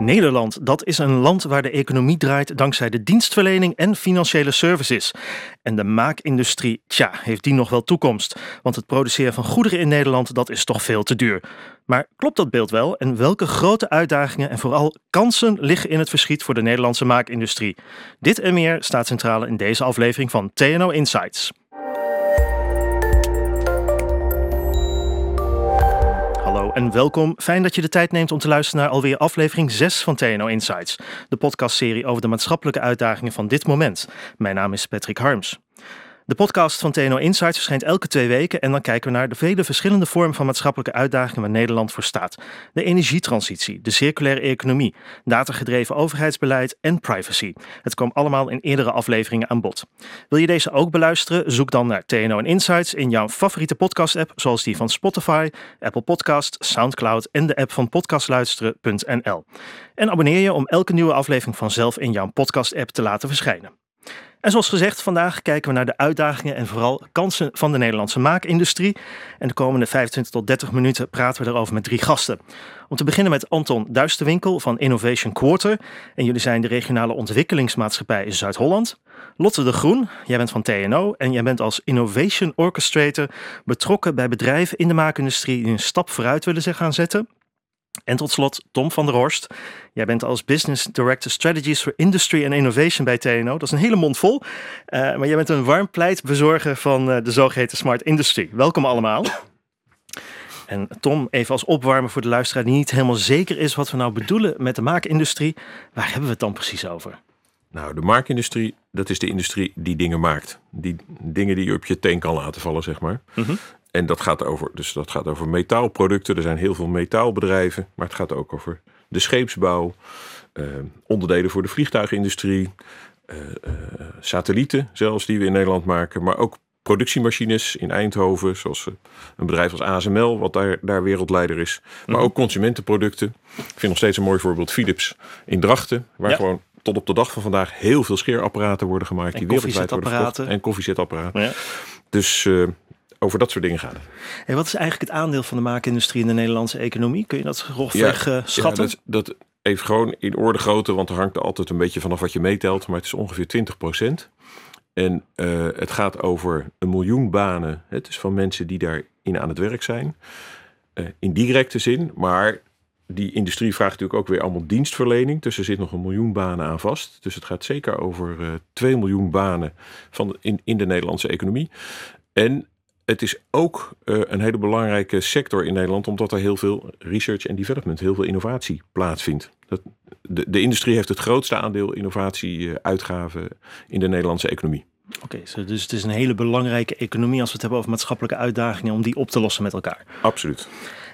Nederland, dat is een land waar de economie draait dankzij de dienstverlening en financiële services. En de maakindustrie, tja, heeft die nog wel toekomst? Want het produceren van goederen in Nederland, dat is toch veel te duur. Maar klopt dat beeld wel? En welke grote uitdagingen en vooral kansen liggen in het verschiet voor de Nederlandse maakindustrie? Dit en meer staat centraal in deze aflevering van TNO Insights. En welkom. Fijn dat je de tijd neemt om te luisteren naar alweer aflevering 6 van TNO Insights, de podcastserie over de maatschappelijke uitdagingen van dit moment. Mijn naam is Patrick Harms. De podcast van TNO Insights verschijnt elke twee weken en dan kijken we naar de vele verschillende vormen van maatschappelijke uitdagingen waar Nederland voor staat. De energietransitie, de circulaire economie, datagedreven overheidsbeleid en privacy. Het kwam allemaal in eerdere afleveringen aan bod. Wil je deze ook beluisteren? Zoek dan naar TNO Insights in jouw favoriete podcast-app, zoals die van Spotify, Apple Podcast, SoundCloud en de app van podcastluisteren.nl. En abonneer je om elke nieuwe aflevering vanzelf in jouw podcast-app te laten verschijnen. En zoals gezegd, vandaag kijken we naar de uitdagingen en vooral kansen van de Nederlandse maakindustrie. En de komende 25 tot 30 minuten praten we erover met drie gasten. Om te beginnen met Anton Duisterwinkel van Innovation Quarter. En jullie zijn de regionale ontwikkelingsmaatschappij in Zuid-Holland. Lotte de Groen, jij bent van TNO en jij bent als Innovation Orchestrator betrokken bij bedrijven in de maakindustrie die een stap vooruit willen gaan zetten. En tot slot Tom van der Horst. Jij bent als Business Director Strategies for Industry and Innovation bij TNO. Dat is een hele mond vol. Uh, maar jij bent een warm pleitbezorger van uh, de zogeheten Smart Industry. Welkom allemaal. En Tom, even als opwarmen voor de luisteraar die niet helemaal zeker is wat we nou bedoelen met de maakindustrie. Waar hebben we het dan precies over? Nou, de maakindustrie, dat is de industrie die dingen maakt. Die dingen die je op je teen kan laten vallen, zeg maar. Mm -hmm. En dat gaat over, dus dat gaat over metaalproducten. Er zijn heel veel metaalbedrijven, maar het gaat ook over de scheepsbouw, uh, onderdelen voor de vliegtuigindustrie, uh, uh, satellieten zelfs die we in Nederland maken, maar ook productiemachines in Eindhoven, zoals een bedrijf als ASML, wat daar, daar wereldleider is. Maar ook consumentenproducten. Ik vind nog steeds een mooi voorbeeld Philips in Drachten, waar ja. gewoon tot op de dag van vandaag heel veel scheerapparaten worden gemaakt. En die wereldwijd worden verkocht. En koffiezetapparaten. Ja. Dus uh, over dat soort dingen gaat het. En wat is eigenlijk het aandeel van de maakindustrie in de Nederlandse economie? Kun je dat grofweg ja, uh, schatten? Ja, dat, dat, even gewoon in orde grootte, want er hangt er altijd een beetje vanaf wat je meetelt. Maar het is ongeveer 20 procent. En uh, het gaat over een miljoen banen. Het is van mensen die daarin aan het werk zijn. Uh, in directe zin, maar die industrie vraagt natuurlijk ook weer allemaal dienstverlening. Dus er zit nog een miljoen banen aan vast. Dus het gaat zeker over uh, 2 miljoen banen van in, in de Nederlandse economie. En het is ook uh, een hele belangrijke sector in Nederland, omdat er heel veel research en development, heel veel innovatie plaatsvindt. Dat, de, de industrie heeft het grootste aandeel innovatie-uitgaven in de Nederlandse economie. Oké, okay, dus het is een hele belangrijke economie als we het hebben over maatschappelijke uitdagingen om die op te lossen met elkaar. Absoluut.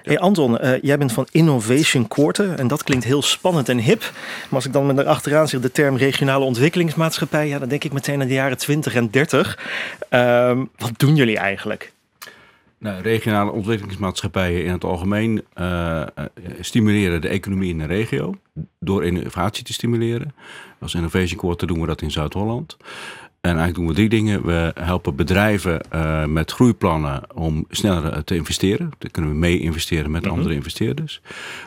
Hey Anton, uh, jij bent van Innovation Quarter en dat klinkt heel spannend en hip. Maar als ik dan met erachteraan zeg de term regionale ontwikkelingsmaatschappij, ja, dan denk ik meteen aan de jaren 20 en 30. Uh, wat doen jullie eigenlijk? Nou, regionale ontwikkelingsmaatschappijen in het algemeen uh, stimuleren de economie in de regio door innovatie te stimuleren. Als Innovation Quarter doen we dat in Zuid-Holland. En eigenlijk doen we drie dingen. We helpen bedrijven uh, met groeiplannen om sneller te investeren. Dan kunnen we mee investeren met mm -hmm. andere investeerders.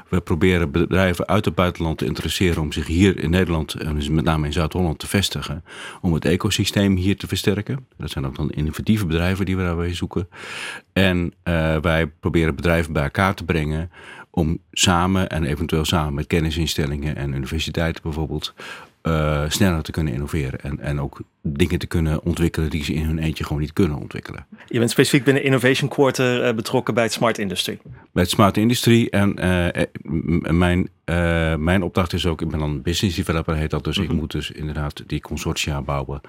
We proberen bedrijven uit het buitenland te interesseren om zich hier in Nederland, en dus met name in Zuid-Holland, te vestigen. Om het ecosysteem hier te versterken. Dat zijn ook dan innovatieve bedrijven die we daarbij zoeken. En uh, wij proberen bedrijven bij elkaar te brengen om samen en eventueel samen met kennisinstellingen en universiteiten bijvoorbeeld uh, sneller te kunnen innoveren. En, en ook dingen te kunnen ontwikkelen die ze in hun eentje gewoon niet kunnen ontwikkelen. Je bent specifiek binnen Innovation Quarter uh, betrokken bij het Smart Industry. Bij het Smart Industry. En uh, mijn, mijn opdracht is ook, ik ben dan business developer heet dat. Dus mm -hmm. ik moet dus inderdaad die consortia bouwen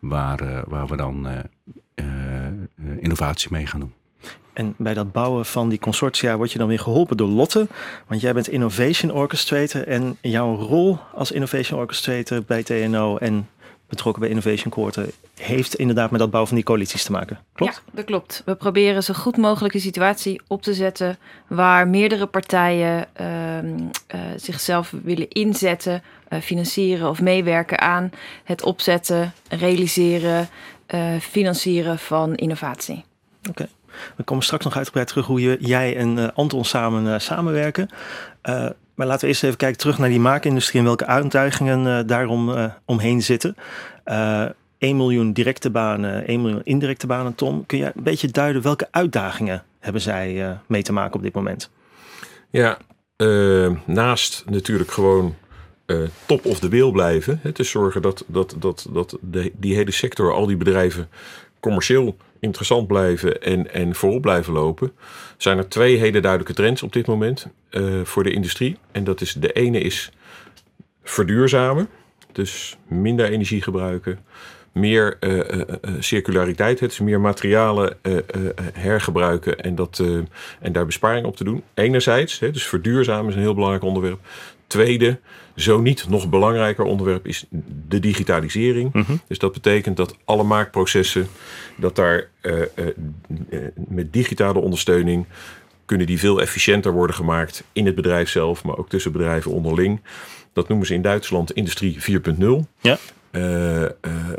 waar, waar we dan innovatie mee gaan doen. En bij dat bouwen van die consortia word je dan weer geholpen door Lotte. Want jij bent Innovation Orchestrator. En jouw rol als Innovation Orchestrator bij TNO en betrokken bij Innovation Quarter heeft inderdaad met dat bouwen van die coalities te maken. Klopt? Ja, dat klopt. We proberen zo goed mogelijk een situatie op te zetten waar meerdere partijen uh, uh, zichzelf willen inzetten, uh, financieren of meewerken aan het opzetten, realiseren, financieren van innovatie. Oké. We komen straks nog uitgebreid terug hoe je, jij en uh, Anton samen samenwerken. maar laten we eerst even kijken terug naar die maakindustrie en welke uitdagingen daarom omheen zitten. 1 miljoen directe banen, 1 miljoen indirecte banen. Tom, kun je een beetje duiden welke uitdagingen hebben zij mee te maken op dit moment? Ja, naast natuurlijk gewoon uh, top of the wheel blijven. Het is zorgen dat, dat, dat, dat de, die hele sector, al die bedrijven, commercieel interessant blijven en, en voorop blijven lopen. Zijn er twee hele duidelijke trends op dit moment uh, voor de industrie. En dat is de ene is verduurzamen. Dus minder energie gebruiken. Meer uh, circulariteit, het is meer materialen hergebruiken en, dat, en daar besparing op te doen. Enerzijds, dus verduurzamen is een heel belangrijk onderwerp. Tweede, zo niet nog belangrijker onderwerp is de digitalisering. Mhm. Dus dat betekent dat alle maakprocessen, dat daar uh, uh, met digitale ondersteuning kunnen die veel efficiënter worden gemaakt in het bedrijf zelf, maar ook tussen bedrijven onderling. Dat noemen ze in Duitsland Industrie 4.0. Ja. Uh,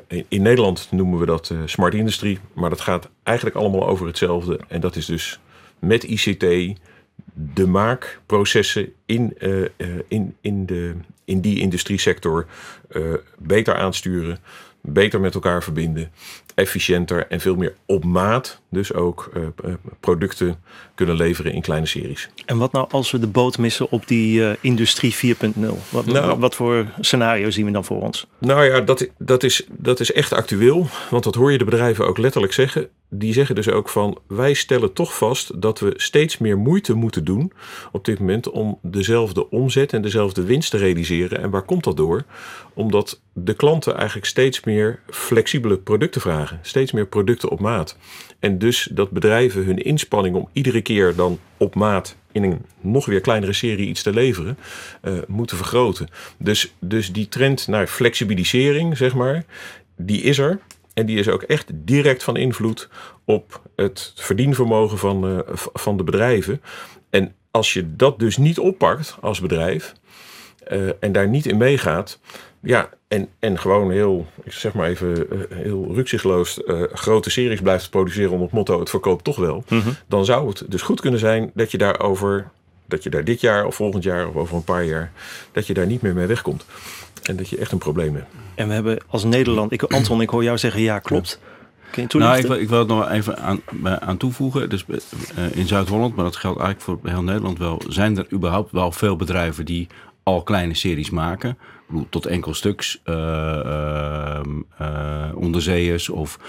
in, in, Nederland noemen we dat smart industrie, maar dat gaat eigenlijk allemaal over hetzelfde. En dat is dus met ICT, de maakprocessen in, uh, in, in, de, in die industriesector uh, beter aansturen, beter met elkaar verbinden, efficiënter en veel meer op maat. Dus ook uh, producten kunnen leveren in kleine series. En wat nou als we de boot missen op die uh, industrie 4.0? Wat, nou, wat voor scenario zien we dan voor ons? Nou ja, dat, dat, is, dat is echt actueel. Want dat hoor je de bedrijven ook letterlijk zeggen die zeggen dus ook van wij stellen toch vast dat we steeds meer moeite moeten doen op dit moment om dezelfde omzet en dezelfde winst te realiseren. En waar komt dat door? Omdat de klanten eigenlijk steeds meer flexibele producten vragen, steeds meer producten op maat. En dus dat bedrijven hun inspanning om iedere keer dan op maat in een nog weer kleinere serie iets te leveren, uh, moeten vergroten. Dus, dus die trend naar flexibilisering, zeg maar, die is er. En die is ook echt direct van invloed op het verdienvermogen van, uh, van de bedrijven. En als je dat dus niet oppakt als bedrijf uh, en daar niet in meegaat, ja, en, en gewoon heel, ik zeg maar even, uh, heel rukzichtloos grote series blijft produceren onder het motto het verkoopt toch wel, mm -hmm. dan zou het dus goed kunnen zijn dat je daarover, dat je daar dit jaar of volgend jaar of over een paar jaar, dat je daar niet meer mee wegkomt. En dat je echt een probleem hebt. En we hebben als Nederland, ik, Anton, ik hoor jou zeggen ja, klopt. Kun je nou, ik wil, ik wil het nog even aan, aan toevoegen. Dus uh, in Zuid-Holland, maar dat geldt eigenlijk voor heel Nederland wel, zijn er überhaupt wel veel bedrijven die al kleine series maken. Tot enkel stuks uh, uh, uh, onderzeeërs of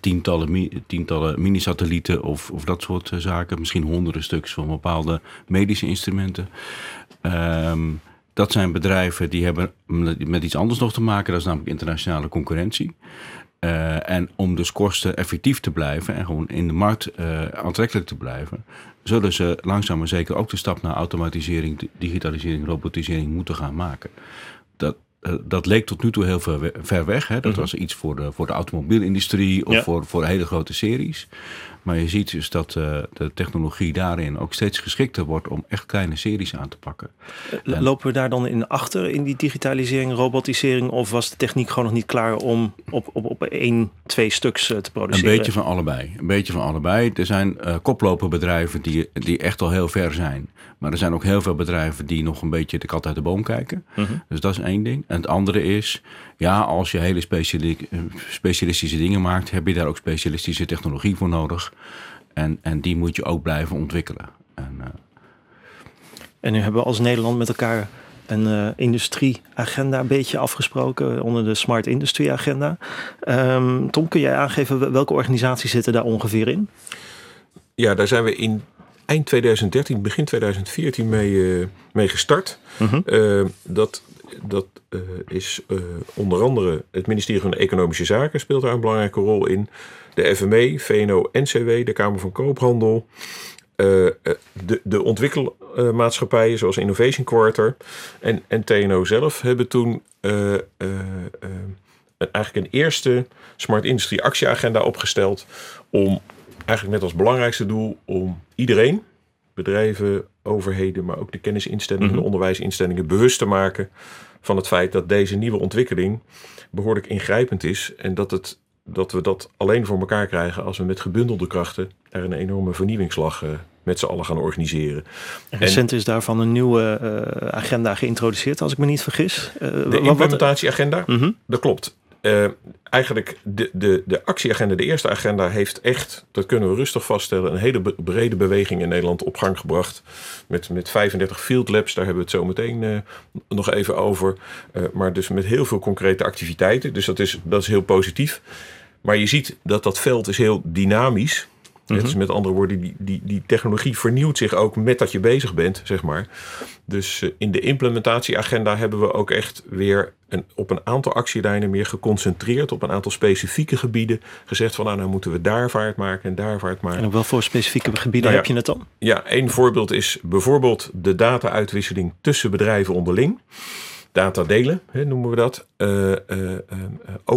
tientallen, tientallen mini-satellieten of, of dat soort zaken. Misschien honderden stuks van bepaalde medische instrumenten. Um, dat zijn bedrijven die hebben met iets anders nog te maken. Dat is namelijk internationale concurrentie. En om dus kosten effectief te blijven en gewoon in de markt aantrekkelijk te blijven, zullen ze langzaam maar zeker ook de stap naar automatisering, digitalisering, robotisering moeten gaan maken. Dat, uh, dat leek tot nu toe heel ver, ver weg. Hè? Dat mm -hmm. was iets voor de, voor de automobielindustrie of ja. voor, voor hele grote series. Maar je ziet dus dat uh, de technologie daarin ook steeds geschikter wordt om echt kleine series aan te pakken. En Lopen we daar dan in achter in die digitalisering, robotisering? Of was de techniek gewoon nog niet klaar om op, op, op één, twee stuks uh, te produceren? Een beetje van allebei. Een beetje van allebei. Er zijn uh, koploperbedrijven die, die echt al heel ver zijn. Maar er zijn ook heel veel bedrijven die nog een beetje de kat uit de boom kijken. Uh -huh. Dus dat is één ding. En het andere is, ja, als je hele speciali specialistische dingen maakt, heb je daar ook specialistische technologie voor nodig. En, en die moet je ook blijven ontwikkelen. En, uh... en nu hebben we als Nederland met elkaar een uh, industrieagenda een beetje afgesproken onder de Smart Industry Agenda. Um, Tom, kun jij aangeven welke organisaties zitten daar ongeveer in? Ja, daar zijn we in eind 2013, begin 2014 mee, uh, mee gestart. Uh -huh. uh, dat dat uh, is uh, onder andere het ministerie van Economische Zaken speelt daar een belangrijke rol in. De FME, VNO-NCW, de Kamer van Koophandel. Uh, de, de ontwikkelmaatschappijen zoals Innovation Quarter en, en TNO zelf hebben toen eigenlijk een eerste Smart Industry actieagenda opgesteld om eigenlijk net als belangrijkste doel om iedereen, bedrijven, overheden, maar ook de kennisinstellingen, mm -hmm. de onderwijsinstellingen bewust te maken van het feit dat deze nieuwe ontwikkeling behoorlijk ingrijpend is en dat het dat we dat alleen voor elkaar krijgen als we met gebundelde krachten er een enorme vernieuwingsslag uh, met z'n allen gaan organiseren. En recent is daarvan een nieuwe uh, agenda geïntroduceerd, als ik me niet vergis. Uh, de implementatieagenda, -hmm. dat klopt. Uh, eigenlijk de, de, de actieagenda, de eerste agenda, heeft echt, dat kunnen we rustig vaststellen, een hele brede beweging in Nederland op gang gebracht. Met, met 35 field labs, daar hebben we het zo meteen uh, nog even over. Uh, maar dus met heel veel concrete activiteiten. Dus dat is, dat is heel positief. Maar je ziet dat dat veld is heel dynamisch. Mm -hmm. met andere woorden, die, die, die technologie vernieuwt zich ook met dat je bezig bent, zeg maar. Dus uh, in de implementatieagenda hebben we ook echt weer een, op een aantal actielijnen meer geconcentreerd op een aantal specifieke gebieden. Gezegd van nou, nou moeten we daar vaart maken en daar vaart maken. En op wel voor specifieke gebieden nou ja, heb je het dan? Ja, één voorbeeld is bijvoorbeeld de data-uitwisseling tussen bedrijven onderling data delen, hè, noemen we dat, uh,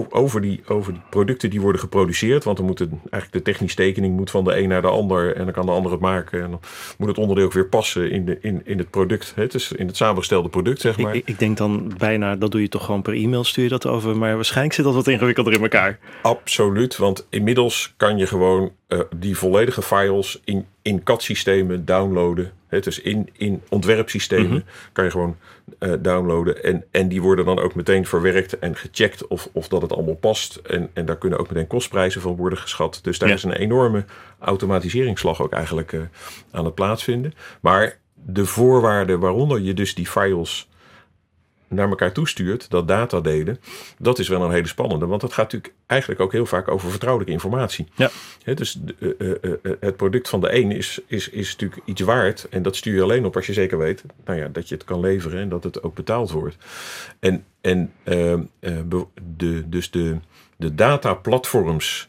over, die, over die producten die worden geproduceerd. Want dan moet het, eigenlijk de technische tekening moet van de een naar de ander en dan kan de ander het maken. En dan moet het onderdeel ook weer passen in, de, in, in het product, hè, dus in het samengestelde product, zeg maar. Ik, ik, denk dan bijna, dat doe je toch gewoon per e-mail, stuur je dat over, maar waarschijnlijk zit dat wat ingewikkelder in elkaar. Absoluut, want inmiddels kan je gewoon die volledige files in, in CAD-systemen downloaden. Dus in, in ontwerpsystemen mm -hmm. kan je gewoon uh, downloaden. En, en die worden dan ook meteen verwerkt en gecheckt of, of dat het allemaal past. En, en daar kunnen ook meteen kostprijzen van worden geschat. Dus daar ja. is een enorme automatiseringsslag ook eigenlijk uh, aan het plaatsvinden. Maar de voorwaarden waaronder je dus die files naar elkaar toestuurt, dat data delen, dat is wel een hele spannende. Want dat gaat natuurlijk eigenlijk ook heel vaak over vertrouwelijke informatie. Ja. He, dus uh, uh, uh, het product van de een is, is, is natuurlijk iets waard. En dat stuur je alleen op als je zeker weet nou ja, dat je het kan leveren en dat het ook betaald wordt. En, en de, dus de, de dataplatforms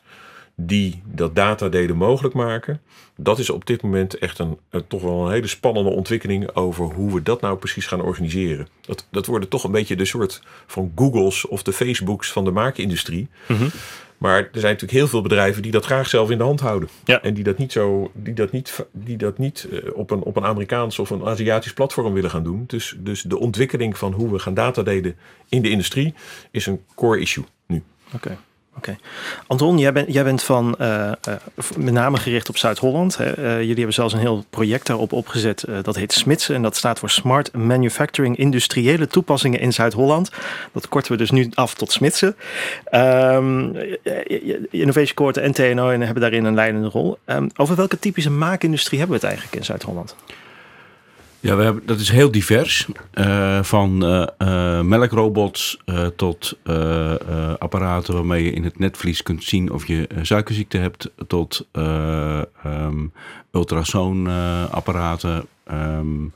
die dat datadelen mogelijk maken. Dat is op dit moment echt een, een, toch wel een hele spannende ontwikkeling over hoe we dat nou precies gaan organiseren. Dat, dat worden toch een beetje de soort van Googles of de Facebooks van de maakindustrie. Mm -hmm. Maar er zijn natuurlijk heel veel bedrijven die dat graag zelf in de hand houden. Ja. En die dat niet, zo, die dat niet, die dat niet op, een, op een Amerikaans of een Aziatisch platform willen gaan doen. Dus, dus de ontwikkeling van hoe we gaan datadelen in de industrie is een core issue nu. Oké. Okay. Anton, jij, ben, jij bent van uh, uh, met name gericht op Zuid-Holland. Uh, jullie hebben zelfs een heel project daarop opgezet. dat heet SMITS en dat staat voor Smart Manufacturing Industriële Toepassingen in Zuid-Holland. Dat korten we dus nu af tot SMITSen. Um, Innovation Court en TNO hebben daarin een leidende rol. Um, over welke typische maakindustrie hebben we het eigenlijk in Zuid-Holland? Ja, we hebben, dat is heel divers. Uh, van uh, uh, melkrobots tot apparaten waarmee je in het netvlies kunt zien of je suikerziekte hebt, tot um, ultrasoonapparaten. Um,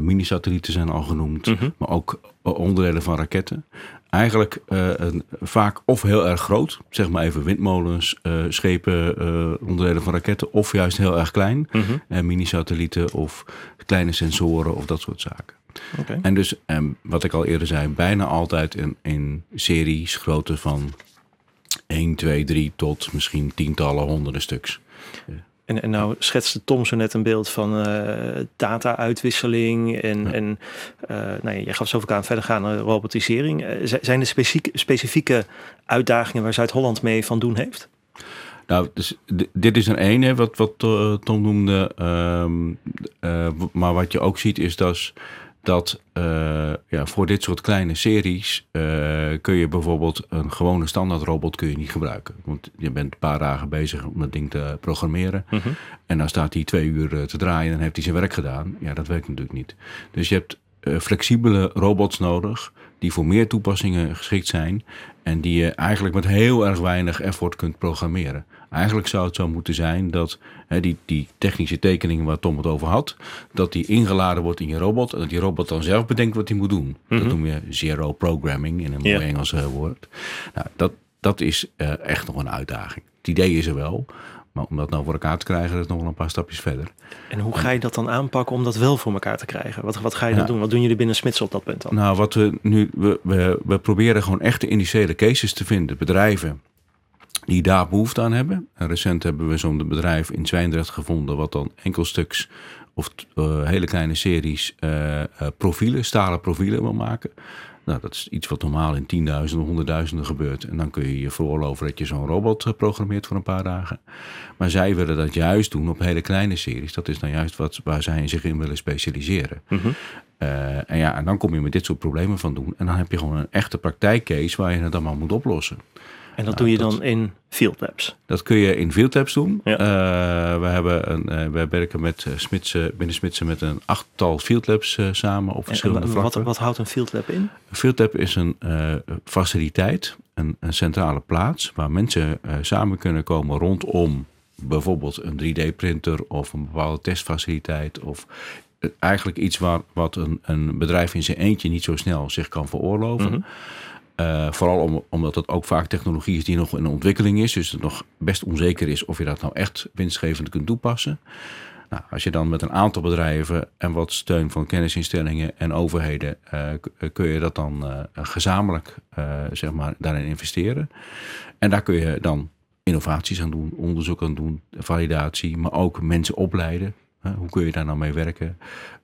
mini-satellieten zijn al genoemd, mm -hmm. maar ook onderdelen van raketten. Eigenlijk een, vaak of heel erg groot, zeg maar even windmolens, schepen, onderdelen van raketten, of juist heel erg klein, mm -hmm. mini-satellieten of kleine sensoren of dat soort zaken. Okay. En dus, um, wat ik al eerder zei, bijna altijd in, in series grootte van 1, 2, 3 tot misschien tientallen, honderden stuks. En, en nou schetste Tom zo net een beeld van uh, data-uitwisseling en, ja. en uh, nou, je gaf zoveel aan verder gaan robotisering. Uh, zijn er specifieke, specifieke uitdagingen waar Zuid-Holland mee van doen heeft? Nou, dus dit is een ene, wat, wat Tom noemde. Um, uh, maar wat je ook ziet is dat, dat uh, ja, voor dit soort kleine series kun je bijvoorbeeld een gewone standaard robot kun je niet gebruiken. Want je bent een paar dagen bezig om dat ding te programmeren. Mm -hmm. En dan staat hij twee uur te draaien en dan heeft hij zijn werk gedaan. Ja, dat werkt natuurlijk niet. Dus je hebt flexibele robots nodig die voor meer toepassingen geschikt zijn en die je eigenlijk met heel erg weinig effort kunt programmeren. Eigenlijk zou het zo moeten zijn dat hè, die, die technische tekeningen waar Tom het over had, dat die ingeladen wordt in je robot en dat die robot dan zelf bedenkt wat hij moet doen. Mm -hmm. Dat noem je zero programming in een mooi yeah. Engels woord. Nou, dat, dat is uh, echt nog een uitdaging. Het idee is er wel, maar om dat nou voor elkaar te krijgen, is nog wel een paar stapjes verder. En hoe ga je dat dan aanpakken om dat wel voor elkaar te krijgen? Wat, wat ga je dan doen? Wat doen jullie binnen Smits op dat punt dan? Nou, wat we nu, we, we, we proberen gewoon echte initiële cases te vinden. Bedrijven die daar behoefte aan hebben. En recent hebben we zo'n bedrijf in Zwijndrecht gevonden, wat dan enkelstuks of uh, hele kleine series uh, uh, profielen, stalen profielen wil maken. Nou, dat is iets wat normaal in tienduizenden, honderdduizenden gebeurt. En dan kun je je veroorloven dat je zo'n robot eh, programmeert voor een paar dagen. Maar zij willen dat juist doen op hele kleine series. Dat is dan juist wat, waar zij zich in willen specialiseren. Mhm. Uh, en ja, en dan kom je met dit soort problemen van doen. En dan heb je gewoon een echte praktijkcase waar je het allemaal moet oplossen. En dat Nou, doe je dan in Field Labs. Dat kun je in Field Labs doen. Ja. Eh, we, hebben een, eh, we werken met eh, Smitsen, binnen Smitsen met een achttal Field Labs samen op En, verschillende en wat, vlakken. wat houdt een Field Lab in? Een Field Lab is een faciliteit, een, een centrale plaats waar mensen samen kunnen komen rondom bijvoorbeeld een 3D-printer of een bepaalde testfaciliteit of eigenlijk iets waar, wat een, een bedrijf in zijn eentje niet zo snel zich kan veroorloven. Mhm. Eh, vooral om, omdat het ook vaak technologie is die nog in ontwikkeling is. Dus het nog best onzeker is of je dat nou echt winstgevend kunt toepassen. Nou, als je dan met een aantal bedrijven en wat steun van kennisinstellingen en overheden, eh, k- kun je dat dan eh, gezamenlijk eh, zeg maar, daarin investeren. En daar kun je dan innovaties aan doen, onderzoek aan doen, validatie, maar ook mensen opleiden. Hoe kun je daar nou mee werken?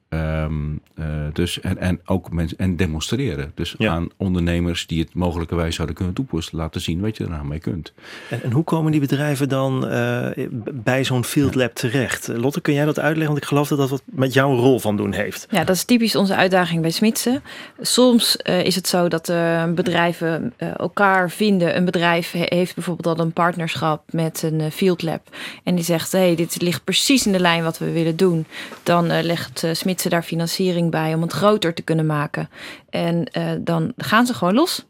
Ehm, eh, dus, en, en ook mensen en demonstreren. Dus Ja. aan ondernemers die het mogelijkerwijs zouden kunnen toepassen, laten zien wat je er mee kunt. En, en hoe komen die bedrijven dan eh, bij zo'n Field Lab terecht? Lotte, kun jij dat uitleggen? Want ik geloof dat dat wat met jouw rol van doen heeft. Ja, dat is typisch onze uitdaging bij Smitsen. Soms eh, is het zo dat eh, bedrijven elkaar vinden. Een bedrijf he- heeft bijvoorbeeld al een partnerschap met een field lab. En die zegt, hey, dit ligt precies in de lijn wat we willen doen. Dan eh, legt Smitsen daar financiering bij om het groter te kunnen maken. En eh, dan gaan ze gewoon los.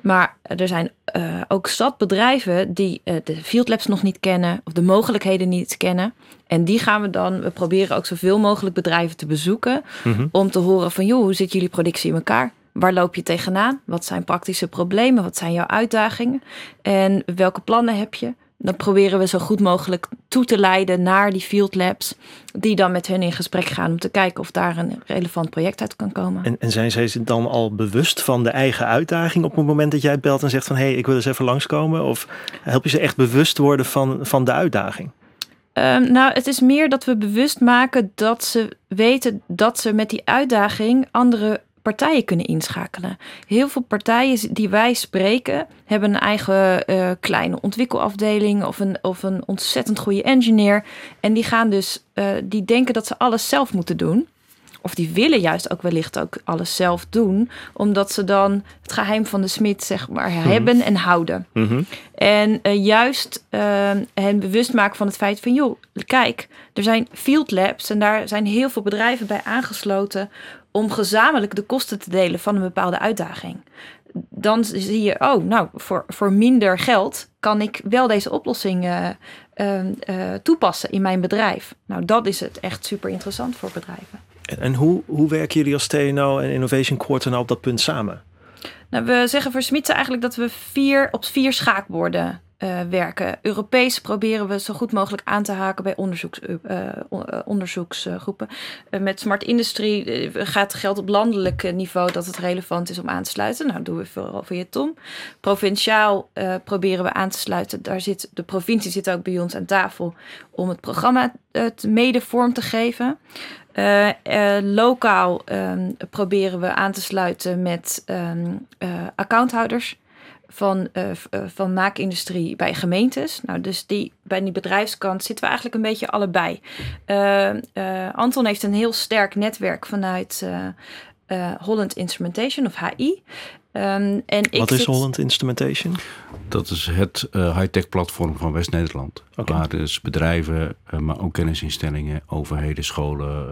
Maar er zijn eh, ook zat bedrijven die eh, de field labs nog niet kennen of de mogelijkheden niet kennen. En die gaan we dan, we proberen ook zoveel mogelijk bedrijven te bezoeken Mhm. om te horen van joh, hoe zit jullie productie in elkaar? Waar loop je tegenaan? Wat zijn praktische problemen? Wat zijn jouw uitdagingen? En welke plannen heb je? Dan proberen we zo goed mogelijk toe te leiden naar die field labs, die dan met hen in gesprek gaan om te kijken of daar een relevant project uit kan komen. En, en zijn zij dan al bewust van de eigen uitdaging op het moment dat jij belt en zegt van hé, hey, ik wil eens even langskomen? Of help je ze echt bewust worden van, van de uitdaging? Ehm, nou, het is meer dat we bewust maken dat ze weten dat ze met die uitdaging andere partijen kunnen inschakelen. Heel veel partijen die wij spreken hebben een eigen eh, kleine ontwikkelafdeling of een, of een ontzettend goede engineer. En die gaan dus, eh, die denken dat ze alles zelf moeten doen. Of die willen juist ook wellicht ook alles zelf doen, omdat ze dan het geheim van de smid zeg maar hebben en houden. Mhm. En eh, juist hen bewust maken van het feit van, joh, kijk, er zijn field labs en daar zijn heel veel bedrijven bij aangesloten om gezamenlijk de kosten te delen van een bepaalde uitdaging. Dan zie je, oh, nou, voor, voor minder geld kan ik wel deze oplossing eh, eh, eh, toepassen in mijn bedrijf. Nou, dat is het echt super interessant voor bedrijven. En, en hoe, hoe werken jullie als TNO en Innovation Quarter nou op dat punt samen? Nou, we zeggen voor Smitsen eigenlijk dat we vier, op vier schaakborden eh, werken. Europees proberen we zo goed mogelijk aan te haken bij onderzoeks, eh, eh, onderzoeksgroepen. Met Smart Industry gaat geld op landelijk niveau dat het relevant is om aan te sluiten. Nou, dat doen we vooral via Tom. Provinciaal proberen we aan te sluiten. Daar zit, de provincie zit ook bij ons aan tafel om het programma te- mede vorm te geven. Lokaal ehm, proberen we aan te sluiten met ehm, eh, accounthouders van, eh, eh, van maakindustrie bij gemeentes. Nou, dus die, bij die bedrijfskant zitten we eigenlijk een beetje allebei. Eh, eh, Anton heeft een heel sterk netwerk vanuit eh, eh, Holland Instrumentation of HI. Ehm, en ik Wat is zit- Holland Instrumentation? Dat is het eh, high-tech platform van West-Nederland. Waar dus bedrijven, eh, maar ook kennisinstellingen, overheden, scholen,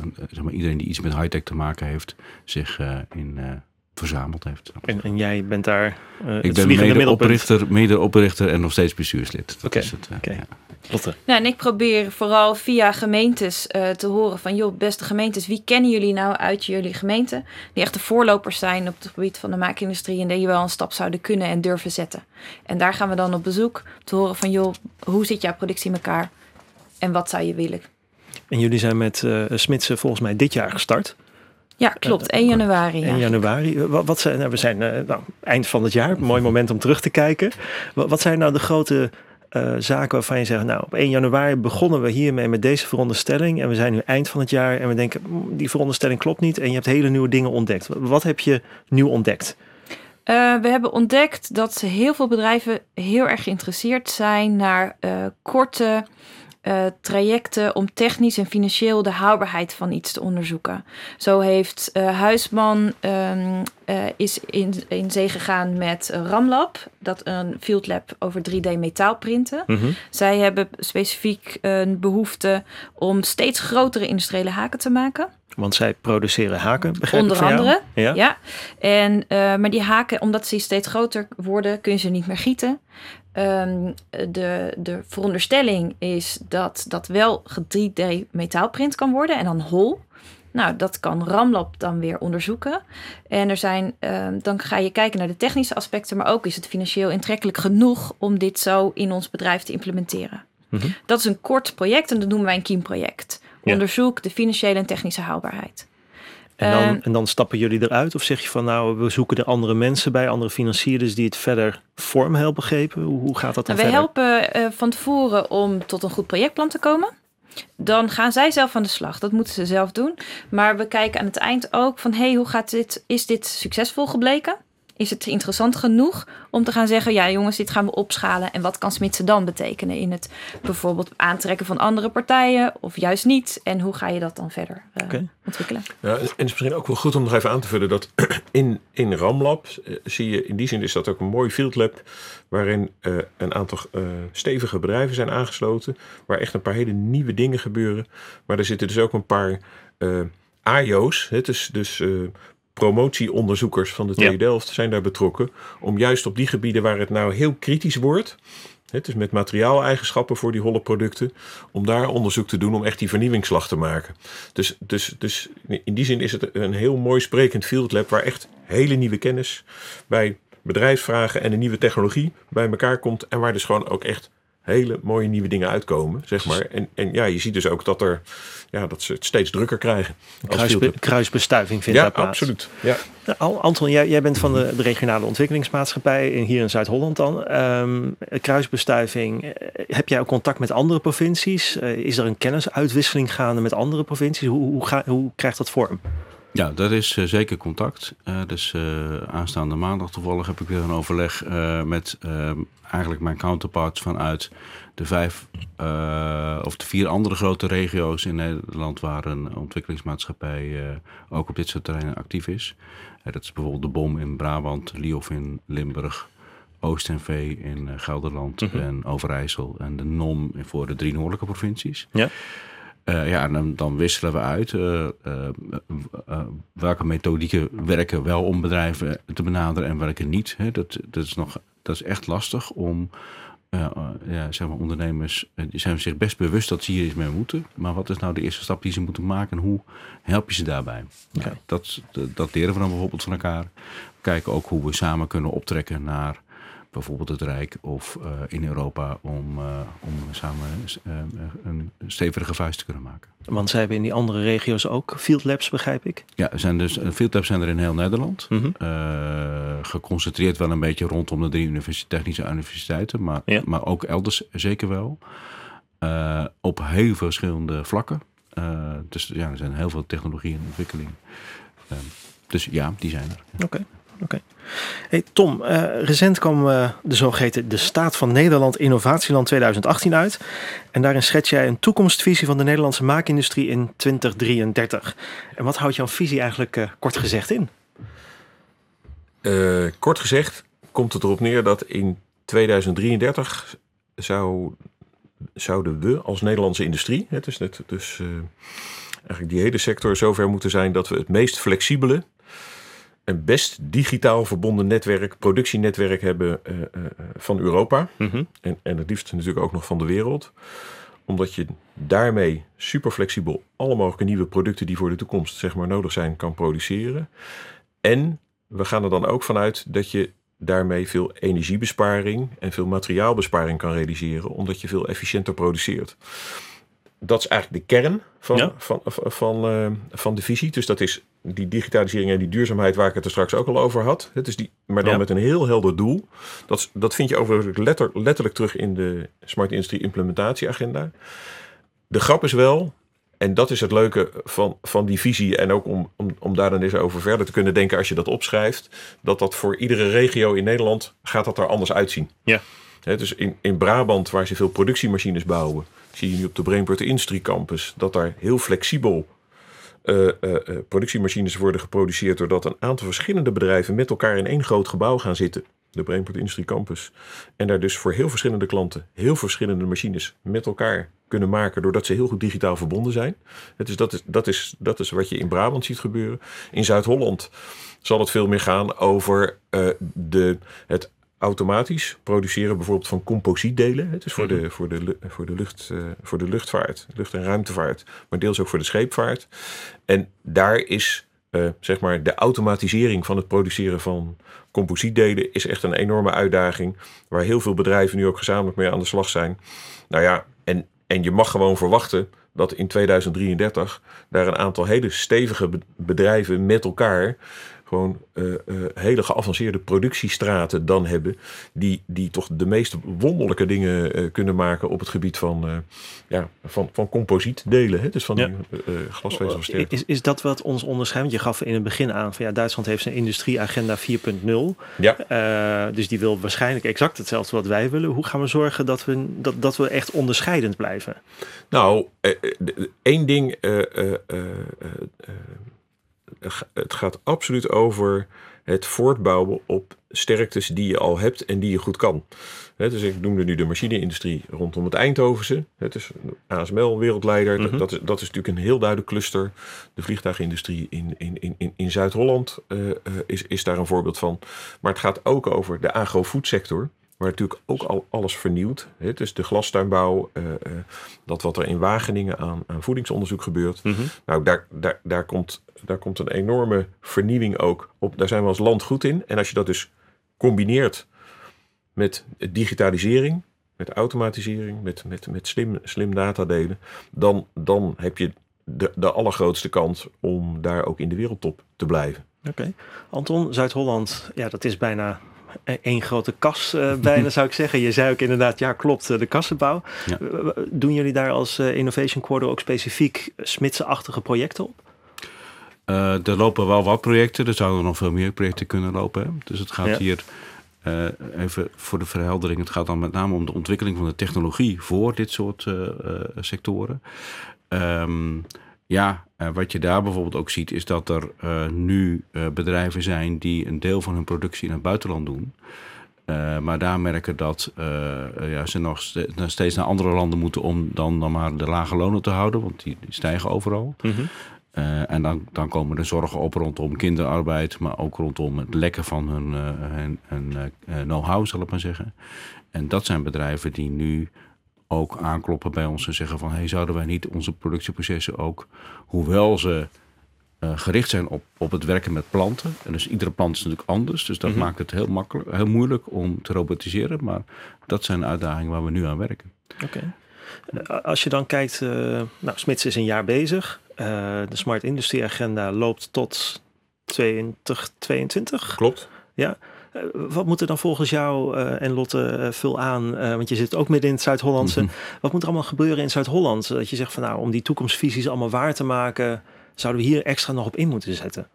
en, zeg maar, iedereen die iets met high-tech te maken heeft, zich eh, in eh, verzameld heeft. En, en jij bent daar eh het Ik ben medeoprichter, medeoprichter en nog steeds bestuurslid. Dat Oké, het. eh, oké. ja. Lotte. Nou, en ik probeer vooral via gemeentes eh, te horen van... joh, beste gemeentes, wie kennen jullie nou uit jullie gemeente... die echt de voorlopers zijn op het gebied van de maakindustrie... en die wel een stap zouden kunnen en durven zetten. En daar gaan we dan op bezoek te horen van... joh, hoe zit jouw productie in elkaar en wat zou je willen? En jullie zijn met eh Smitsen volgens mij dit jaar gestart. Ja, klopt. 1 januari. 1 Ja. januari. Eh, Wat, wat zijn, nou, we zijn eh, nou, eind van het jaar. Mooi moment om terug te kijken. Wat, wat zijn nou de grote uh, zaken waarvan je zegt, nou op 1 januari begonnen we hiermee met deze veronderstelling en we zijn nu eind van het jaar en we denken, mm, die veronderstelling klopt niet en je hebt hele nieuwe dingen ontdekt. Wat heb je nieuw ontdekt? Uh, we hebben ontdekt dat heel veel bedrijven heel erg geïnteresseerd zijn naar uh, korte uh, trajecten om technisch en financieel de haalbaarheid van iets te onderzoeken. Zo heeft uh, Huisman um, uh, is in, in zee gegaan met Ramlab, dat een field lab over 3D metaal printen. Mm -hmm. Zij hebben specifiek een behoefte om steeds grotere industriële haken te maken. Want zij produceren haken, begrijp Onder ik andere, ja. En, uh, maar die haken, omdat ze steeds groter worden, kun je ze niet meer gieten. Um, de, de veronderstelling is dat dat wel 3D metaalprint kan worden en dan hol. Nou, dat kan Ramlab dan weer onderzoeken. En er zijn, um, dan ga je kijken naar de technische aspecten, maar ook is het financieel intrekkelijk genoeg om dit zo in ons bedrijf te implementeren. Mm -hmm. Dat is een kort project en dat noemen wij een kiemproject. Ja. Onderzoek de financiële en technische haalbaarheid. En dan, uh, en dan stappen jullie eruit? Of zeg je van nou, we zoeken er andere mensen bij, andere financierders die het verder vorm helpen geven? Hoe, hoe gaat dat dan nou, verder? We helpen uh, van tevoren om tot een goed projectplan te komen. Dan gaan zij zelf aan de slag. Dat moeten ze zelf doen. Maar we kijken aan het eind ook van hey, hoe gaat dit? Is dit succesvol gebleken? Is het interessant genoeg om te gaan zeggen: ja, jongens, dit gaan we opschalen. En wat kan Smitsen dan betekenen in het bijvoorbeeld aantrekken van andere partijen of juist niet? En hoe ga je dat dan verder uh, okay. ontwikkelen? Ja, en het is misschien ook wel goed om nog even aan te vullen dat in, in Ramlab uh, zie je in die zin is dat ook een mooi field lab waarin uh, een aantal stevige bedrijven zijn aangesloten, waar echt een paar hele nieuwe dingen gebeuren. Maar er zitten dus ook een paar AIO's, het is dus promotieonderzoekers van de TU ja. Delft zijn daar betrokken. Om juist op die gebieden waar het nou heel kritisch wordt. Het is met materiaaleigenschappen voor die holle producten. Om daar onderzoek te doen om echt die vernieuwingsslag te maken. Dus, dus, dus in die zin is het een heel mooi sprekend field lab. Waar echt hele nieuwe kennis bij bedrijfsvragen en een nieuwe technologie bij elkaar komt. En waar dus gewoon ook echt hele mooie nieuwe dingen uitkomen, zeg maar. En, en ja, je ziet dus ook dat, er, ja, dat ze het steeds drukker krijgen. Kruisbe, kruisbestuiving vindt ja, daar plaats. Absoluut. Ja, nou, Anton, jij, jij bent van de, de regionale ontwikkelingsmaatschappij in, hier in Zuid-Holland dan. Um, kruisbestuiving, heb jij ook contact met andere provincies? Uh, is er een kennisuitwisseling gaande met andere provincies? Hoe, hoe, ga, hoe krijgt dat vorm? Ja, dat is uh, zeker contact. Uh, dus uh, aanstaande maandag toevallig heb ik weer een overleg met eigenlijk mijn counterparts vanuit de vijf of de vier andere grote regio's in Nederland waar een ontwikkelingsmaatschappij ook op dit soort terreinen actief is. dat is bijvoorbeeld de BOM in Brabant, Liof in Limburg, Oost-NV in Gelderland mm -hmm. en Overijssel en de NOM voor de drie noordelijke provincies. Ja. Uh, ja, dan, dan, wisselen we uit uh, uh, welke methodieken werken wel om bedrijven te benaderen en welke niet. Hè. Dat, dat, is nog, dat is echt lastig om ja, zeg maar ondernemers, die zijn zich best bewust dat ze hier iets mee moeten. Maar wat is nou de eerste stap die ze moeten maken en hoe help je ze daarbij? Okay. Ja, dat, dat leren we dan bijvoorbeeld van elkaar. We kijken ook hoe we samen kunnen optrekken naar bijvoorbeeld het Rijk of uh, in Europa om, uh, om samen uh, een stevige vuist te kunnen maken. Want zij hebben in die andere regio's ook field labs, begrijp ik? Ja, er zijn dus, field labs zijn er in heel Nederland. Mm -hmm. geconcentreerd wel een beetje rondom de drie universiteit, technische universiteiten, maar, ja. maar ook elders zeker wel. op heel verschillende vlakken. dus ja, er zijn heel veel technologieën in ontwikkeling. dus ja, die zijn er. Oké. Okay. Oké. Hey Tom, uh, recent kwam uh, de zogeheten De Staat van Nederland Innovatieland 2018 uit. En daarin schets jij een toekomstvisie van de Nederlandse maakindustrie in 2033. En wat houdt jouw visie eigenlijk uh, kort gezegd in? kort gezegd komt het erop neer dat in 2033 zou, zouden we als Nederlandse industrie, het is net, dus eigenlijk die hele sector zover moeten zijn dat we het meest flexibele een best digitaal verbonden netwerk, productienetwerk hebben uh, uh, van Europa. Mm -hmm. en, en het liefst natuurlijk ook nog van de wereld. Omdat je daarmee super flexibel alle mogelijke nieuwe producten die voor de toekomst zeg maar, nodig zijn, kan produceren. En we gaan er dan ook vanuit dat je daarmee veel energiebesparing en veel materiaalbesparing kan realiseren, omdat je veel efficiënter produceert. Dat is eigenlijk de kern van, Ja. van, van, van, eh, van de visie. Dus dat is die digitalisering en die duurzaamheid waar ik het er straks ook al over had. Het is die, maar dan Ja. met een heel helder doel. Dat, is- dat vind je overigens letter, letterlijk terug in de Smart Industry Implementatieagenda. De grap is wel, en dat is het leuke van, van die visie... en ook om, om, om daar dan eens over verder te kunnen denken als je dat opschrijft... dat dat voor iedere regio in Nederland gaat dat er anders uitzien. Ja. Dus in, in Brabant, waar ze veel productiemachines bouwen... zie je nu op de Brainport Industry Campus... dat daar heel flexibel eh, eh, eh, productiemachines worden geproduceerd... doordat een aantal verschillende bedrijven met elkaar in één groot gebouw gaan zitten. De Brainport Industry Campus. En daar dus voor heel verschillende klanten... heel verschillende machines met elkaar kunnen maken... doordat ze heel goed digitaal verbonden zijn. Het is, dat, is, dat, is, dat is wat je in Brabant ziet gebeuren. In Zuid-Holland zal het veel meer gaan over eh, de, het automatisch produceren bijvoorbeeld van composietdelen. Het is voor, de, voor, de, voor, de lucht, eh, voor de luchtvaart, lucht- en ruimtevaart, maar deels ook voor de scheepvaart. En daar is eh, zeg maar de automatisering van het produceren van composietdelen is echt een enorme uitdaging. Waar heel veel bedrijven nu ook gezamenlijk mee aan de slag zijn. Nou ja, en, en je mag gewoon verwachten dat in 2033 daar een aantal hele stevige be- bedrijven met elkaar gewoon eh, eh, hele geavanceerde productiestraten dan hebben. Die, die toch de meest wonderlijke dingen eh, kunnen maken op het gebied van, ja, van, van composietdelen. Hè? Dus van Ja. die eh glasvezelversterkte. Is, is dat wat ons onderscheidt? Want je gaf in het begin aan van ja, Duitsland heeft zijn industrieagenda 4.0. Ja. Dus die wil waarschijnlijk exact hetzelfde wat wij willen. Hoe gaan we zorgen dat we, dat, dat we echt onderscheidend blijven? Nou, één ding. Het gaat absoluut over het voortbouwen op sterktes die je al hebt en die je goed kan. Dus ik noemde nu de machineindustrie rondom het Eindhovense. Het is ASML wereldleider. Dat- Mhm. dat, is, dat is natuurlijk een heel duidelijk cluster. De vliegtuigindustrie in, in, in, in, Zuid-Holland eh, eh, is, is daar een voorbeeld van. Maar het gaat ook over de agro-foodsector. Waar natuurlijk ook al alles vernieuwt. Hè, dus de glastuinbouw, eh, eh, dat wat er in Wageningen aan, aan voedingsonderzoek gebeurt. Nou, daar, daar, daar, komt, daar komt een enorme vernieuwing ook op. Daar zijn we als land goed in. En als je dat dus combineert met digitalisering, met automatisering, met, met, met slim, slim datadelen, dan, dan heb je de, de allergrootste kans om daar ook in de wereldtop te blijven. Oké. Anton, Zuid-Holland, ja, dat is bijna één grote kas, eh, bijna zou ik zeggen. Je zei ook inderdaad, ja klopt, eh, de kassenbouw. Ja. Eh, Doen jullie daar als eh, Innovation Quarter ook specifiek smidse-achtige projecten op? Eh, er lopen wel wat projecten. Er zouden nog veel meer projecten kunnen lopen. Hè? Dus het gaat Ja. hier eh, even voor de verheldering. Het gaat dan met name om de ontwikkeling van de technologie voor dit soort eh, eh, sectoren. Ehm, ja, eh, wat je daar bijvoorbeeld ook ziet, is dat er eh, nu eh, bedrijven zijn die een deel van hun productie in het buitenland doen. Maar daar merken dat ja, ze nog ste- nog steeds naar andere landen moeten om dan, dan maar de lage lonen te houden, want die, die stijgen overal. Eh, en dan, dan komen er zorgen op rondom kinderarbeid, maar ook rondom het lekken van hun, hun, hun, know-how, zal ik maar zeggen. En dat zijn bedrijven die nu ook aankloppen bij ons en zeggen van... hey, zouden wij niet onze productieprocessen ook, hoewel ze eh, gericht zijn op, op het werken met planten... en dus iedere plant is natuurlijk anders, dus dat Mhm. maakt het heel, makkelijk, heel moeilijk om te robotiseren. Maar dat zijn uitdagingen waar we nu aan werken. Oké. Eh, Als je dan kijkt, eh, nou, Smits is een jaar bezig. De Smart Industry Agenda loopt tot 2022. Klopt. Eh, wat moet er dan volgens jou, eh, en Lotte, eh, vul aan, eh, want je zit ook midden in het Zuid-Hollandse. Mhm. Wat moet er allemaal gebeuren in Zuid-Holland? Dat je zegt van nou, om die toekomstvisies allemaal waar te maken, zouden we hier extra nog op in moeten zetten.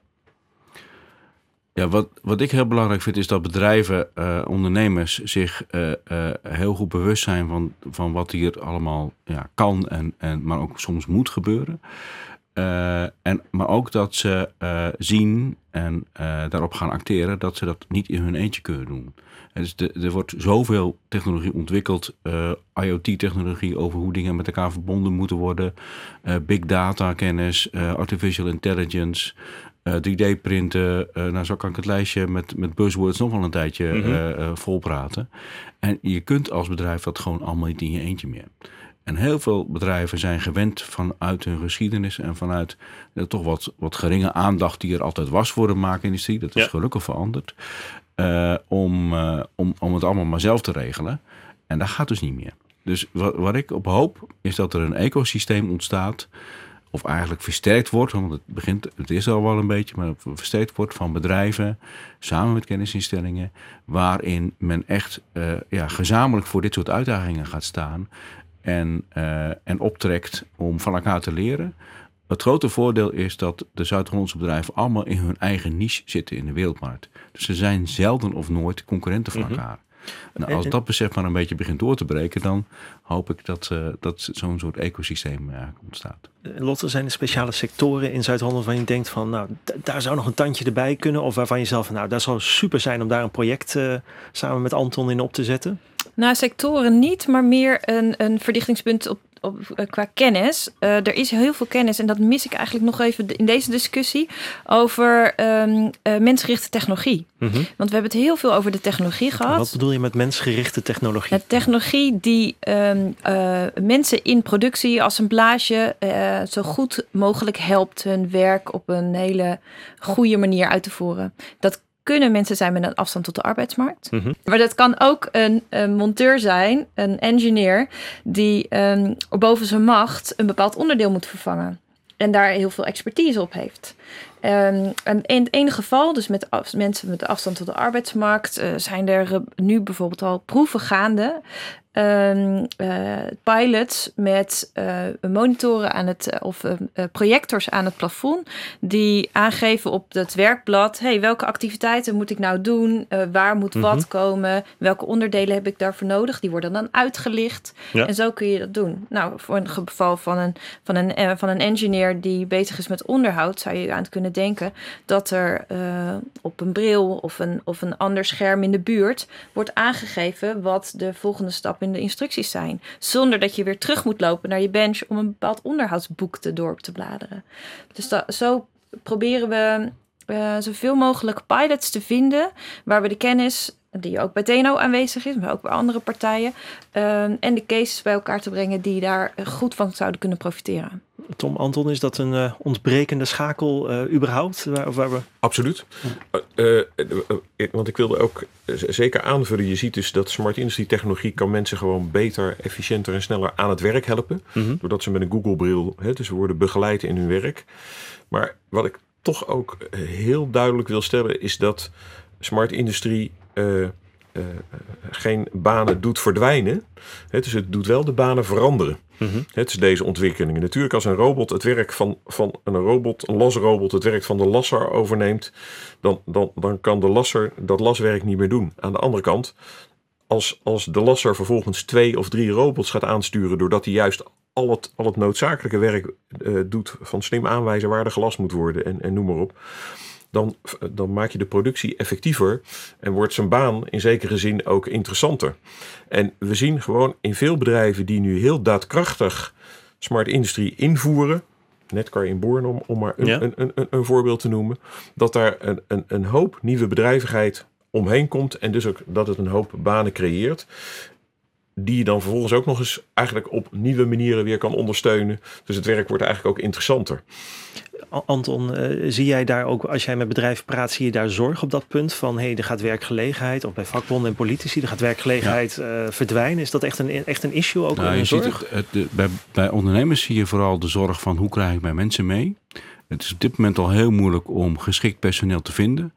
Ja, wat, wat ik heel belangrijk vind is dat bedrijven, eh, ondernemers zich eh, eh, heel goed bewust zijn van, van wat hier allemaal ja, kan en, en maar ook soms moet gebeuren. Eh, en, maar ook dat ze eh, zien en eh, daarop gaan acteren dat ze dat niet in hun eentje kunnen doen. En dus de, er wordt zoveel technologie ontwikkeld, IoT-technologie over hoe dingen met elkaar verbonden moeten worden, big data kennis, artificial intelligence, eh, 3D-printen. eh, nou, zo kan ik het lijstje met, met buzzwords nog wel een tijdje Mhm. volpraten. En je kunt als bedrijf dat gewoon allemaal niet in je eentje meer. En heel veel bedrijven zijn gewend vanuit hun geschiedenis en vanuit eh, toch wat, wat geringe aandacht die er altijd was voor de maakindustrie. Dat is Ja. gelukkig veranderd. eh, om, eh, om, om het allemaal maar zelf te regelen. En dat gaat dus niet meer. Dus wat, wat ik op hoop is dat er een ecosysteem ontstaat of eigenlijk versterkt wordt, want het begint, het is al wel een beetje, maar versterkt wordt van bedrijven samen met kennisinstellingen, waarin men echt uh, ja, gezamenlijk voor dit soort uitdagingen gaat staan en, uh, en optrekt om van elkaar te leren. Het grote voordeel is dat de Zuid-Hollandse bedrijven allemaal in hun eigen niche zitten in de wereldmarkt. Dus ze zijn zelden of nooit concurrenten van mhm. elkaar. Nou, als dat besef maar een beetje begint door te breken, dan hoop ik dat, uh, dat zo'n soort ecosysteem uh, ontstaat. Eh, Lotte, zijn er speciale sectoren in Zuid-Holland waarvan je denkt van, nou, daar zou nog een tandje erbij kunnen? Of waarvan je zelf, nou, dat zou super zijn om daar een project uh, samen met Anton in op te zetten? Nou, sectoren niet, maar meer een, een verdichtingspunt op op, eh, qua kennis. Uh, er is heel veel kennis en dat mis ik eigenlijk nog even in deze discussie over um, uh, mensgerichte technologie. Mm -hmm. Want we hebben het heel veel over de technologie gehad. Wat bedoel je met mensgerichte technologie? Technologie die um, uh, mensen in productie, assemblage, zo goed mogelijk helpt hun werk op een hele goede manier uit te voeren. Dat kunnen mensen zijn met een afstand tot de arbeidsmarkt. Mm -hmm. Maar dat kan ook een, een, monteur zijn, een engineer, die um, boven zijn macht een bepaald onderdeel moet vervangen. En daar heel veel expertise op heeft. Um, en in het ene geval, dus met af, mensen met afstand tot de arbeidsmarkt, uh, zijn er nu bijvoorbeeld al proeven gaande um, uh, pilots met uh, monitoren aan het, uh, of projectors aan het plafond, die aangeven op het werkblad: hey, welke activiteiten moet ik nou doen? waar moet mm -hmm. wat komen? Welke onderdelen heb ik daarvoor nodig? Die worden dan uitgelicht. Ja. En zo kun je dat doen. Nou, voor een geval van een, van, een, van een engineer die bezig is met onderhoud, zou je aan het kunnen denken dat er op een bril of een, of een ander scherm in de buurt wordt aangegeven wat de volgende stap in de instructies zijn. Zonder dat je weer terug moet lopen naar je bench om een bepaald onderhoudsboek te door te bladeren. Dus zo proberen we uh, zoveel mogelijk pilots te vinden waar we de kennis die ook bij TNO aanwezig is, maar ook bij andere partijen. Uh, en de cases bij elkaar te brengen die daar goed van zouden kunnen profiteren. Tom Anton, is dat een uh, ontbrekende schakel uh, überhaupt? Waar, waar we... Absoluut. Uh, want ik wilde ook zeker aanvullen. Je ziet dus dat smart industry technologie kan mensen gewoon beter, efficiënter en sneller aan het werk helpen. Mm -hmm. Doordat ze met een Google bril, hè, dus worden begeleid in hun werk. Maar wat ik toch ook heel duidelijk wil stellen is dat smart industrie uh, uh, geen banen doet verdwijnen. Het, dus het doet wel de banen veranderen. Mm -hmm. Het is deze ontwikkelingen. Natuurlijk als een robot het werk van, van een robot, een lasrobot het werk van de lasser overneemt, dan, dan, dan kan de lasser dat laswerk niet meer doen. Aan de andere kant, als, als de lasser vervolgens twee of drie robots gaat aansturen, doordat hij juist al het, al het noodzakelijke werk uh, doet van slim aanwijzen waar er gelast moet worden en, en noem maar op dan, dan maak je de productie effectiever en wordt zijn baan in zekere zin ook interessanter. En we zien gewoon in veel bedrijven die nu heel daadkrachtig smart industrie invoeren, Netcar in Born om, om maar een, ja. een, een, een, een, voorbeeld te noemen, dat daar een, een, een hoop nieuwe bedrijvigheid omheen komt en dus ook dat het een hoop banen creëert die je dan vervolgens ook nog eens eigenlijk op nieuwe manieren weer kan ondersteunen. Dus het werk wordt eigenlijk ook interessanter. Anton, uh, zie jij daar ook, als jij met bedrijven praat, zie je daar zorg op dat punt van, hé, hey, er gaat werkgelegenheid, of bij vakbonden en politici, er gaat werkgelegenheid ja. uh, verdwijnen. Is dat echt een, echt een issue ook nou, je zorg? Ziet het, het, bij, bij ondernemers zie je vooral de zorg van, hoe krijg ik mijn mensen mee? Het is op dit moment al heel moeilijk om geschikt personeel te vinden.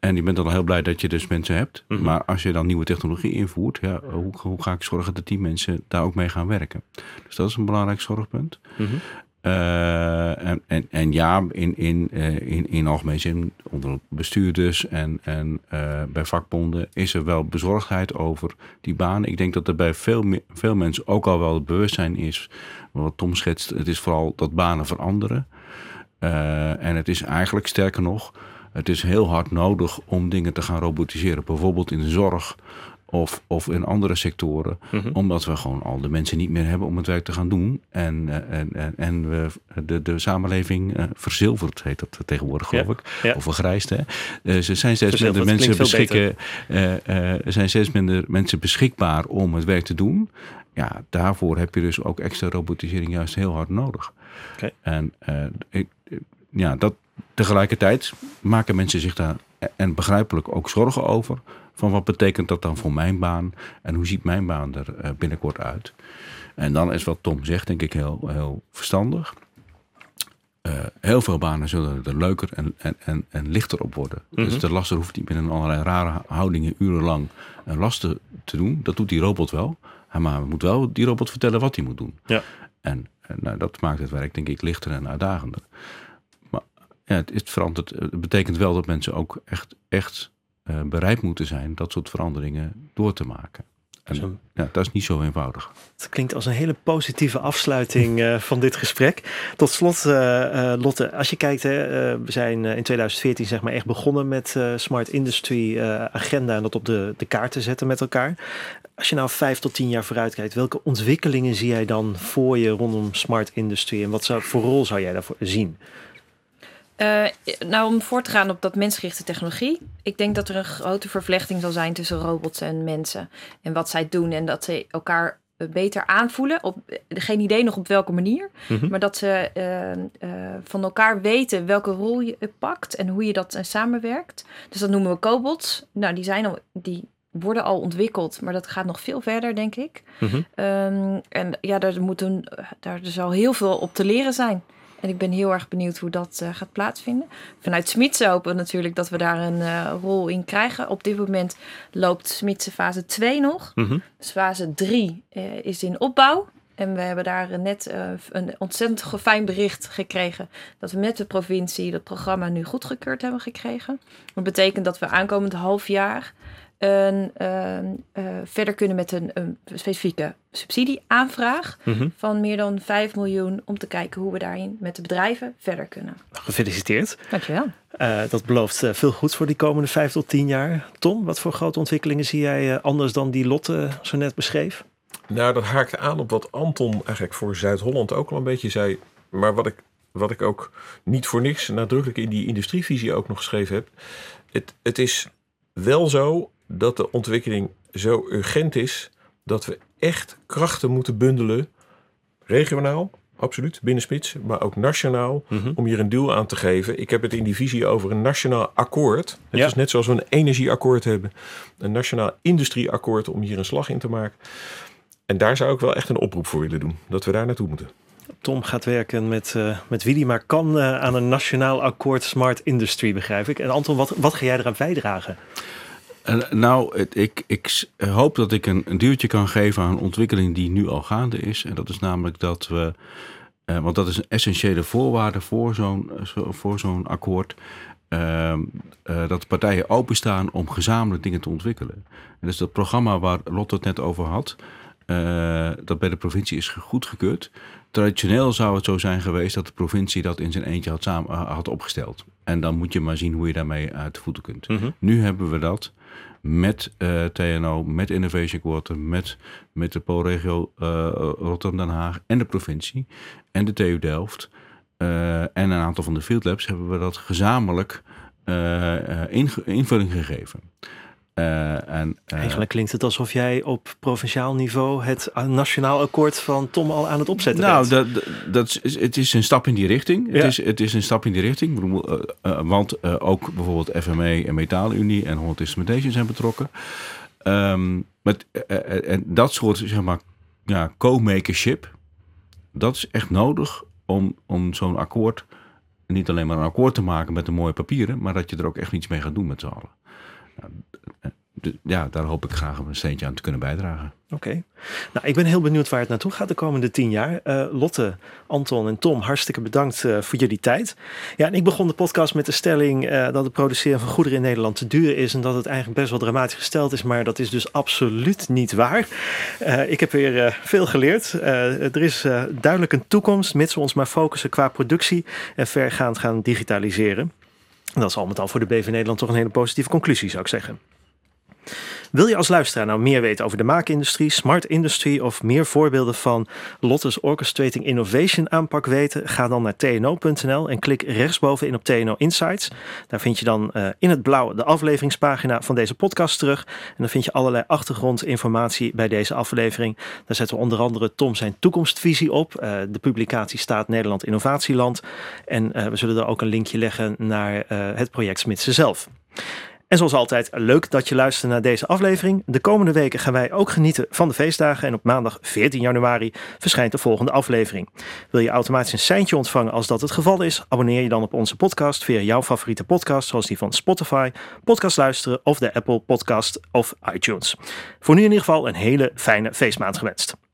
En je bent dan heel blij dat je dus mensen hebt. Mm -hmm. Maar als je dan nieuwe technologie invoert, ja, hoe, hoe, ga ik zorgen dat die mensen daar ook mee gaan werken? Dus dat is een belangrijk zorgpunt. Mm -hmm. uh, en, en, en, ja, in, in, uh, in, in algemeen zin, onder bestuurders en, en uh, bij vakbonden, is er wel bezorgdheid over die banen. Ik denk dat er bij veel, veel mensen ook al wel het bewustzijn is, wat Tom schetst, het is vooral dat banen veranderen. en het is eigenlijk sterker nog het is heel hard nodig om dingen te gaan robotiseren. Bijvoorbeeld in de zorg of, of in andere sectoren. Mm -hmm. Omdat we gewoon al de mensen niet meer hebben om het werk te gaan doen. En, en, en, en we de, de samenleving uh, verzilverd, heet dat tegenwoordig geloof ja. ik. Ja. Of vergrijsd. Hè? Uh, ze zijn steeds minder mensen beschikken. Uh, zijn steeds minder mensen beschikbaar om het werk te doen. Ja, daarvoor heb je dus ook extra robotisering juist heel hard nodig. Okay. En ik, ja, dat, Tegelijkertijd maken mensen zich daar en begrijpelijk ook zorgen over. van wat betekent dat dan voor mijn baan en hoe ziet mijn baan er eh, binnenkort uit. En dan is wat Tom zegt, denk ik, heel, heel verstandig. Uh, heel veel banen zullen er leuker en, en, en, en lichter op worden. Mm -hmm. Dus de lasser hoeft niet met een allerlei rare houdingen urenlang een lasten te doen. Dat doet die robot wel. Maar we moet wel die robot vertellen wat hij moet doen. Ja. En, en nou, dat maakt het werk denk ik lichter en uitdagender. Ja, het, het, verandert, het betekent wel dat mensen ook echt, echt uh, bereid moeten zijn dat soort veranderingen door te maken. En, ja, dat is niet zo eenvoudig. Het klinkt als een hele positieve afsluiting uh, van dit gesprek. Tot slot, uh, uh, Lotte, als je kijkt, hè, we zijn in 2014 zeg maar echt begonnen met Smart Industry agenda en dat op de, de kaart te zetten met elkaar. Als je nou vijf tot tien jaar vooruit kijkt, welke ontwikkelingen zie jij dan voor je rondom Smart Industry en wat zou, voor rol zou jij daarvoor zien? Uh, nou, om voor te gaan op dat mensgerichte technologie. Ik denk dat er een grote vervlechting zal zijn tussen robots en mensen. En wat zij doen. En dat ze elkaar beter aanvoelen. Op, geen idee nog op welke manier. Mm -hmm. Maar dat ze uh, uh, van elkaar weten welke rol je pakt. En hoe je dat samenwerkt. Dus dat noemen we cobots. Nou, die, zijn al, die worden al ontwikkeld. Maar dat gaat nog veel verder, denk ik. Mm -hmm. um, en ja, daar, moet een, daar zal heel veel op te leren zijn. En ik ben heel erg benieuwd hoe dat uh, gaat plaatsvinden. Vanuit Smitsen hopen we natuurlijk dat we daar een uh, rol in krijgen. Op dit moment loopt Smitsen fase 2 nog. Mm -hmm. Dus fase 3 uh, is in opbouw. En we hebben daar net een ontzettend fijn bericht gekregen. Dat we met de provincie dat programma nu goedgekeurd hebben gekregen. Dat betekent dat we aankomend half jaar een, uh, uh, verder kunnen met een, een specifieke subsidieaanvraag mm -hmm. van meer dan 5 miljoen om te kijken hoe we daarin met de bedrijven verder kunnen. Gefeliciteerd. Dankjewel. Uh, dat belooft veel goeds voor die komende 5 tot 10 jaar. Tom, wat voor grote ontwikkelingen zie jij anders dan die Lotte zo net beschreef? Nou, dat haakt aan op wat Anton eigenlijk voor Zuid-Holland ook al een beetje zei. Maar wat ik, wat ik ook niet voor niks nadrukkelijk in die industrievisie ook nog geschreven heb. Het, het is wel zo dat de ontwikkeling zo urgent is dat we echt krachten moeten bundelen, regionaal, absoluut, binnen Spits, maar ook nationaal, mm -hmm. om hier een doel aan te geven. Ik heb het in die visie over een nationaal akkoord. Het ja. is net zoals we een energieakkoord hebben, een nationaal industrieakkoord om hier een slag in te maken. En daar zou ik wel echt een oproep voor willen doen, dat we daar naartoe moeten. Tom gaat werken met, uh, met wie die maar kan uh, aan een nationaal akkoord Smart Industry, begrijp ik. En Anton, wat, wat ga jij eraan bijdragen? Uh, nou, het, ik, ik hoop dat ik een, duwtje kan geven aan een ontwikkeling die nu al gaande is. En dat is namelijk dat we, uh, want dat is een essentiële voorwaarde voor zo'n voor zo'n akkoord. Uh, dat partijen openstaan om gezamenlijk dingen te ontwikkelen. En dus dat programma waar Lotte het net over had, dat bij de provincie is goedgekeurd. Traditioneel zou het zo zijn geweest dat de provincie dat in zijn eentje had, samen, had opgesteld. En dan moet je maar zien hoe je daarmee uit de voeten kunt. Mm -hmm. Nu hebben we dat met uh, TNO, met Innovation Quarter, met Metropoolregio uh, Rotterdam-Den Haag en de provincie en de TU Delft uh, en een aantal van de field labs hebben we dat gezamenlijk invulling gegeven. Uh, en, uh, Eigenlijk klinkt het alsof jij op provinciaal niveau het nationaal akkoord van Tom al aan het opzetten nou, bent. Nou, dat, dat is, het is een stap in die richting. Ja. Het, is, het is een stap in die richting. Want ook bijvoorbeeld FME en Metaalunie en Holland Instrumentation zijn betrokken. Um, met, en dat soort zeg maar, ja, co-makership, dat is echt nodig om, om zo'n akkoord niet alleen maar een akkoord te maken met de mooie papieren, maar dat je er ook echt iets mee gaat doen met z'n allen. Nou, ja, daar hoop ik graag een steentje aan te kunnen bijdragen. Oké. Nou, ik ben heel benieuwd waar het naartoe gaat de komende tien jaar. Uh, Lotte, Anton en Tom, hartstikke bedankt uh, voor jullie tijd. Ja, en ik begon de podcast met de stelling dat het produceren van goederen in Nederland te duur is en dat het eigenlijk best wel dramatisch gesteld is, maar dat is dus absoluut niet waar. ik heb weer veel geleerd. er is duidelijk een toekomst, mits we ons maar focussen qua productie en vergaand gaan digitaliseren. Dat is al met al voor de BV Nederland toch een hele positieve conclusie, zou ik zeggen. Wil je als luisteraar nou meer weten over de maakindustrie, smart industry of meer voorbeelden van Lotte's Orchestrating Innovation aanpak weten? Ga dan naar tno.nl en klik rechtsbovenin op TNO Insights. Daar vind je dan uh, in het blauw de afleveringspagina van deze podcast terug. En dan vind je allerlei achtergrondinformatie bij deze aflevering. Daar zetten we onder andere Tom zijn toekomstvisie op. Uh, de publicatie staat Nederland Innovatieland. En uh, we zullen er ook een linkje leggen naar het project Smitsen zelf. En zoals altijd, leuk dat je luistert naar deze aflevering. De komende weken gaan wij ook genieten van de feestdagen. En op maandag 14 januari verschijnt de volgende aflevering. Wil je automatisch een seintje ontvangen als dat het geval is? Abonneer je dan op onze podcast via jouw favoriete podcast, zoals die van Spotify, Podcast Luisteren of de Apple Podcast of iTunes. Voor nu in ieder geval een hele fijne feestmaand gewenst.